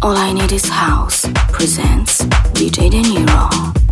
All I Need Is House presents DJ De Niro.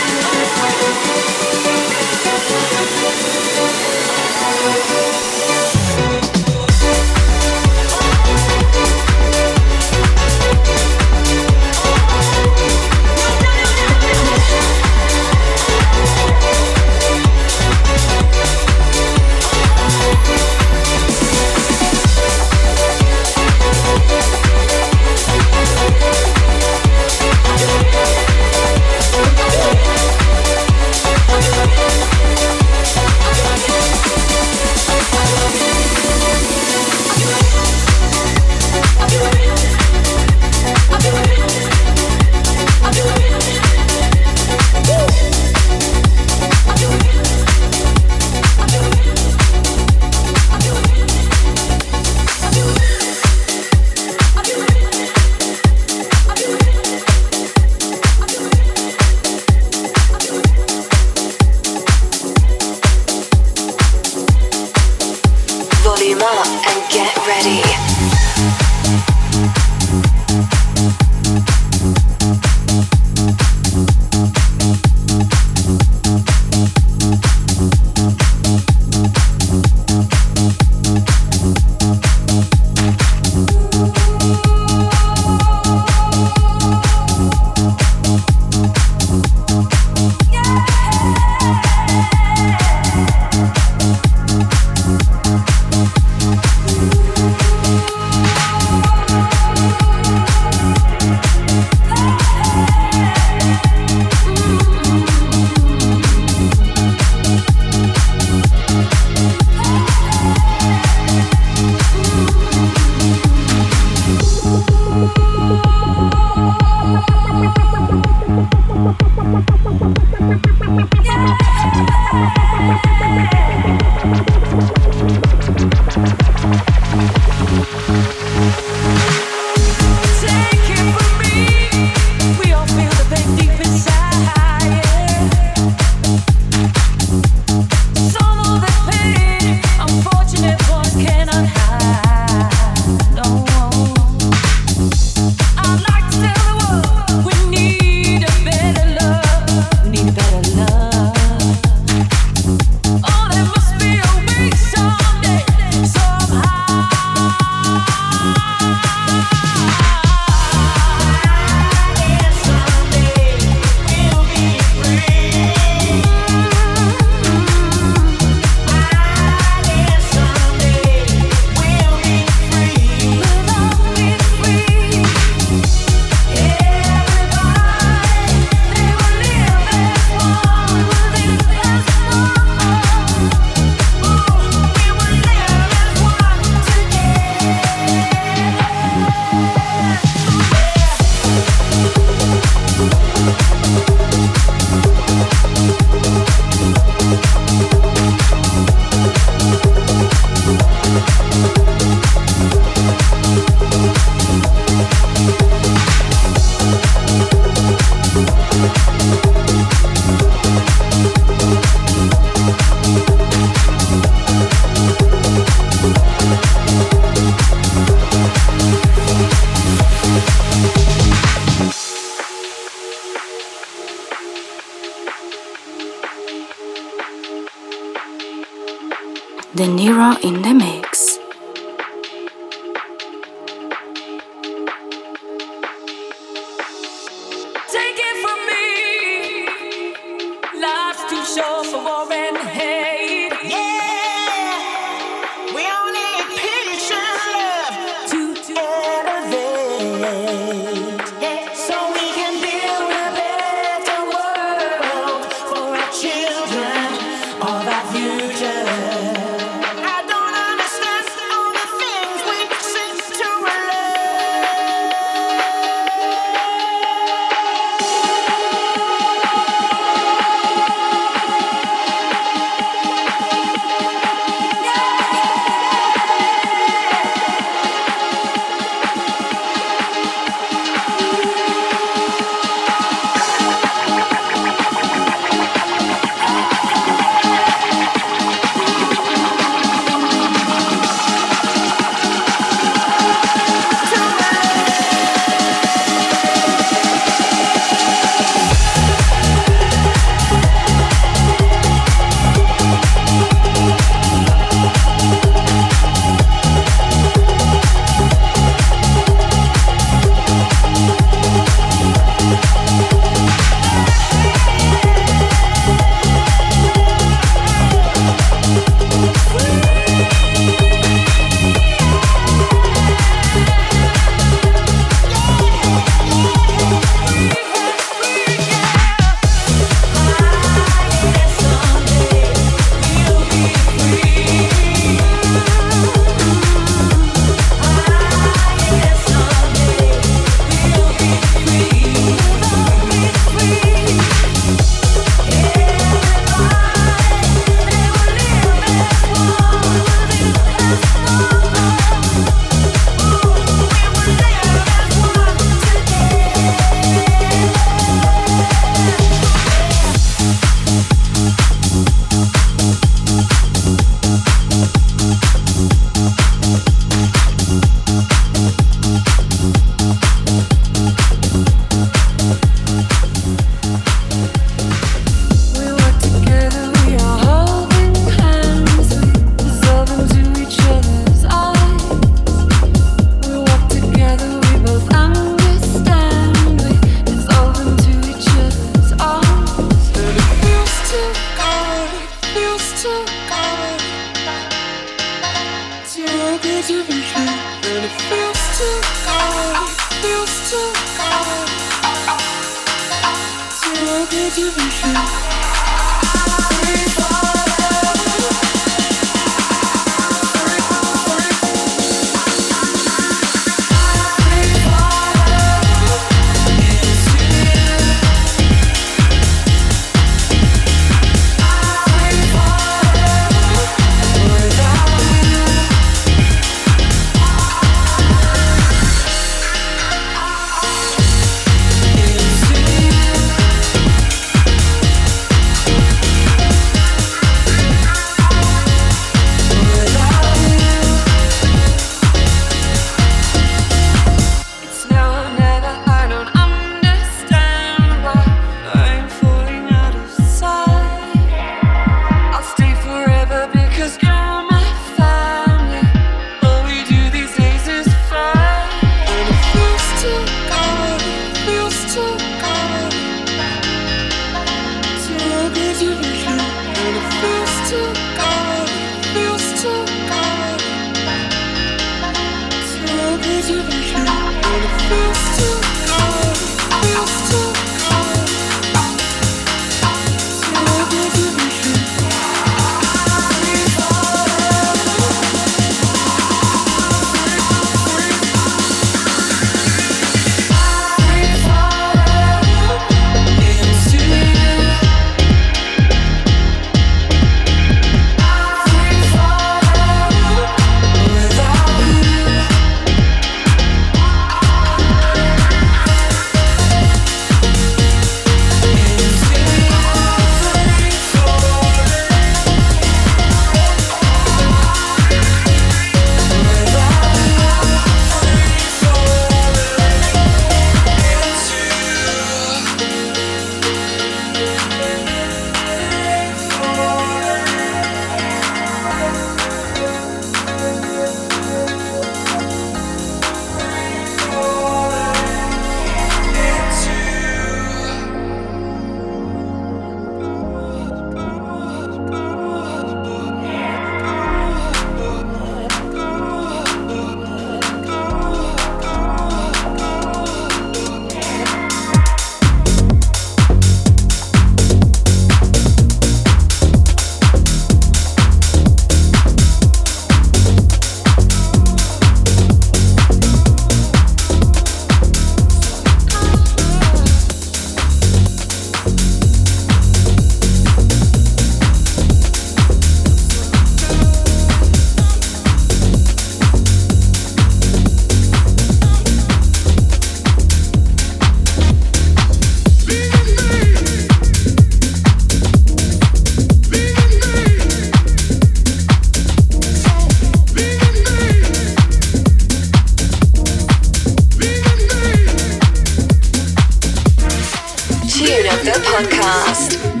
Podcast.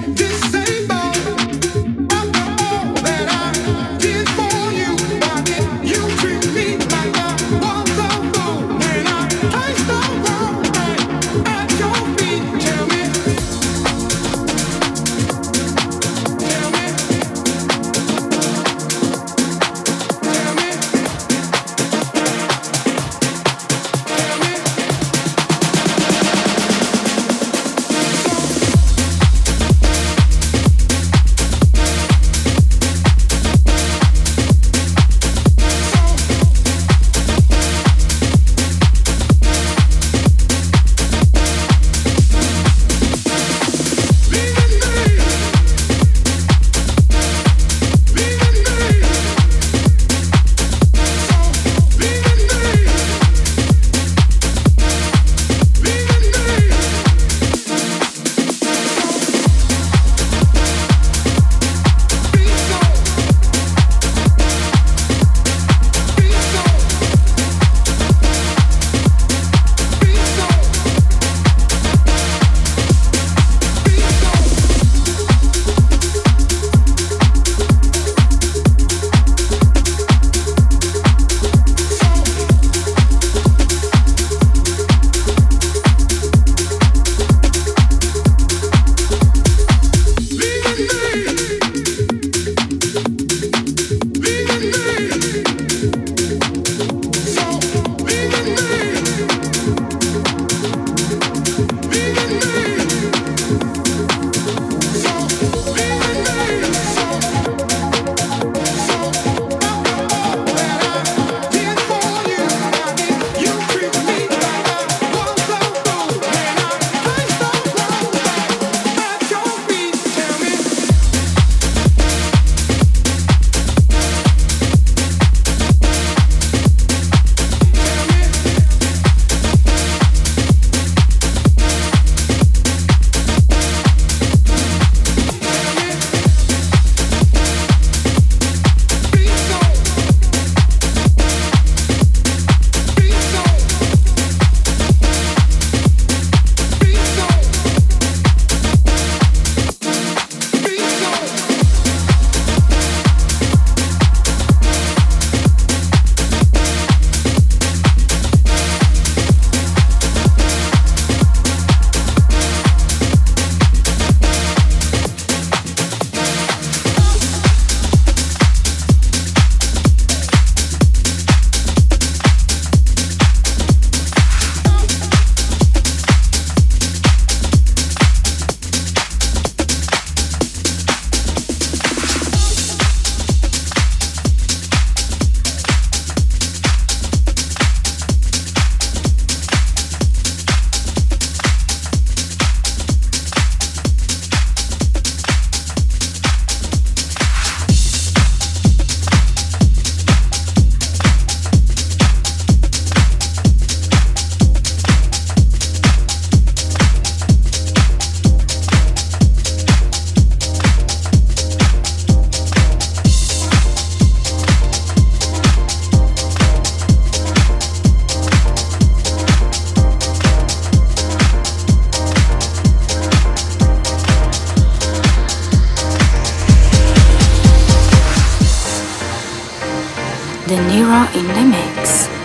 Nero in the mix.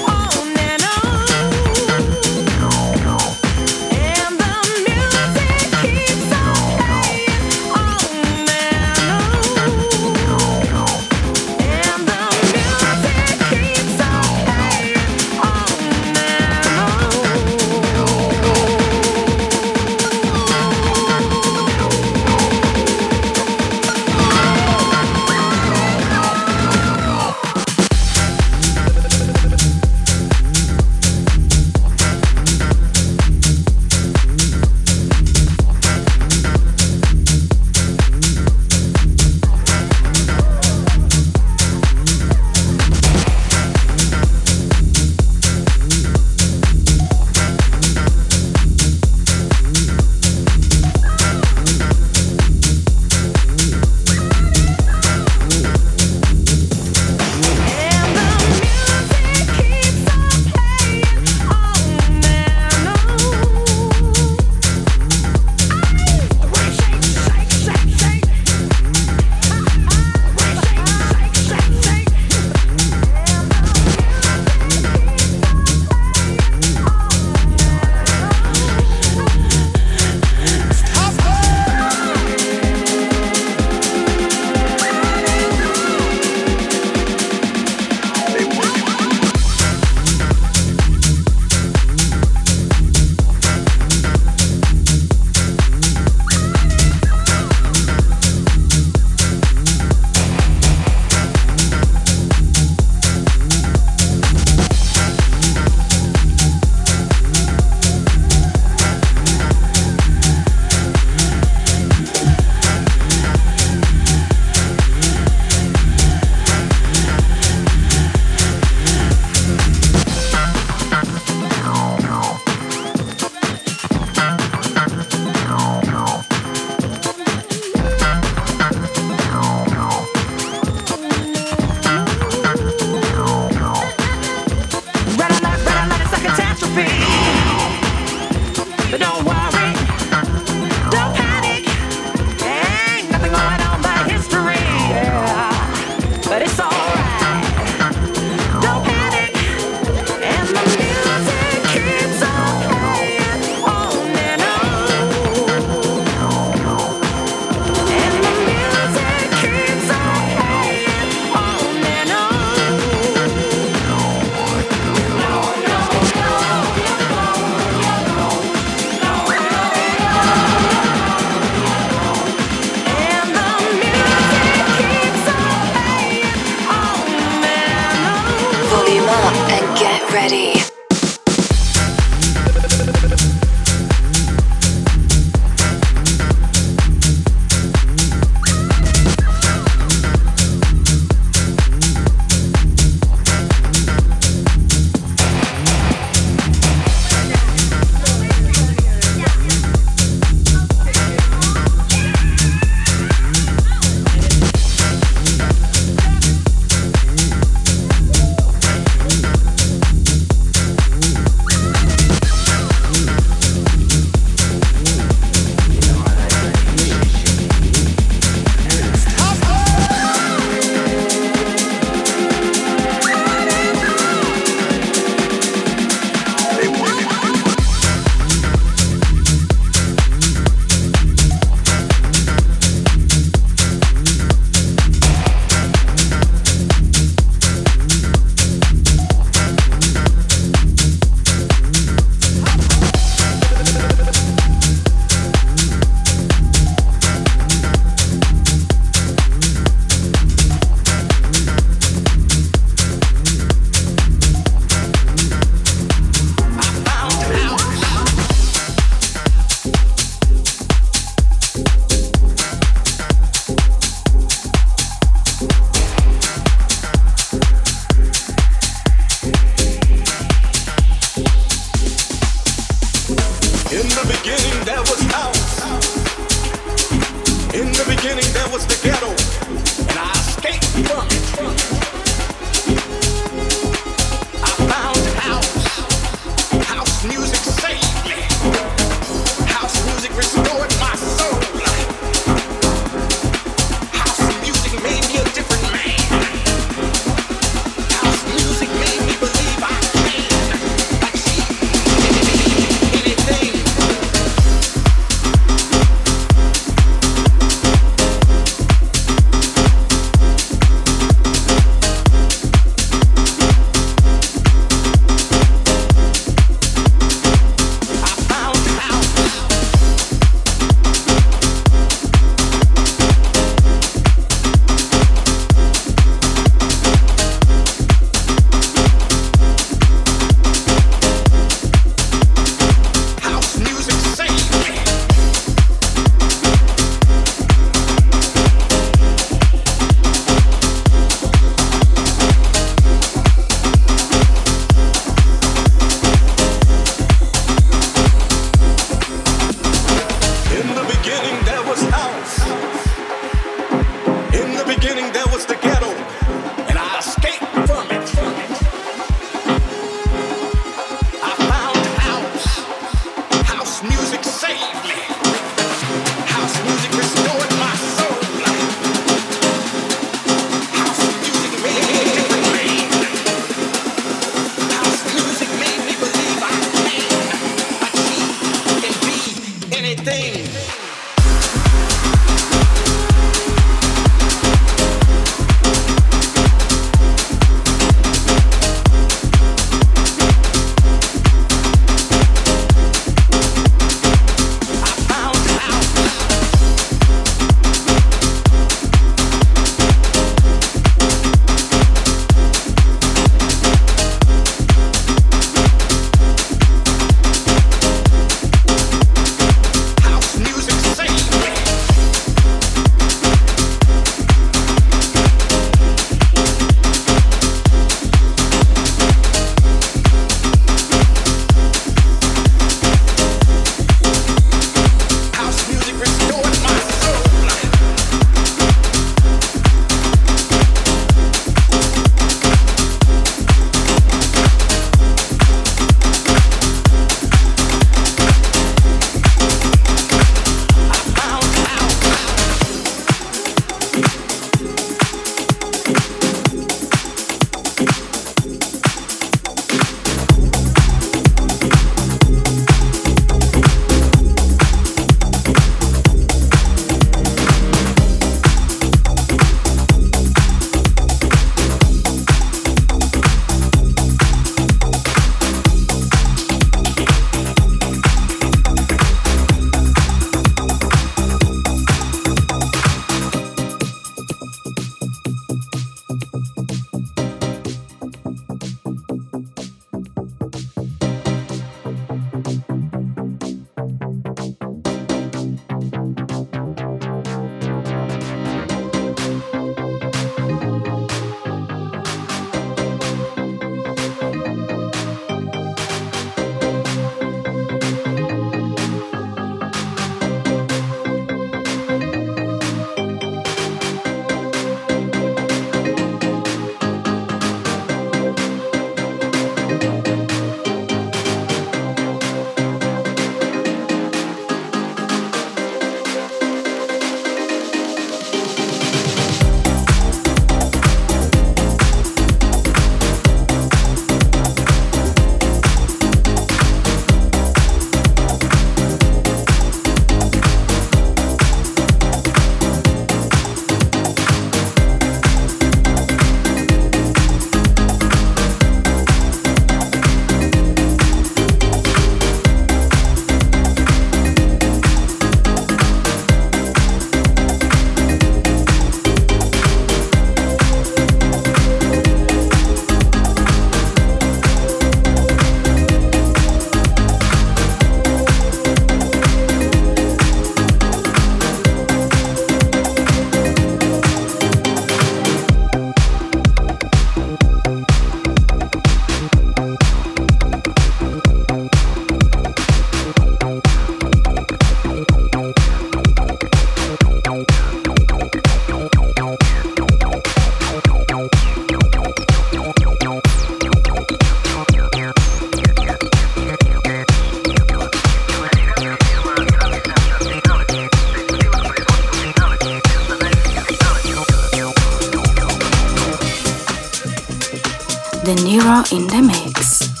In the mix.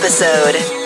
Episode.